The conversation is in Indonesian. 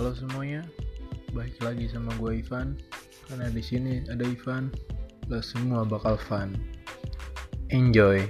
Halo semuanya, balik lagi sama gue Ivan. Karena di sini ada Ivan, lo semua bakal fun. Enjoy.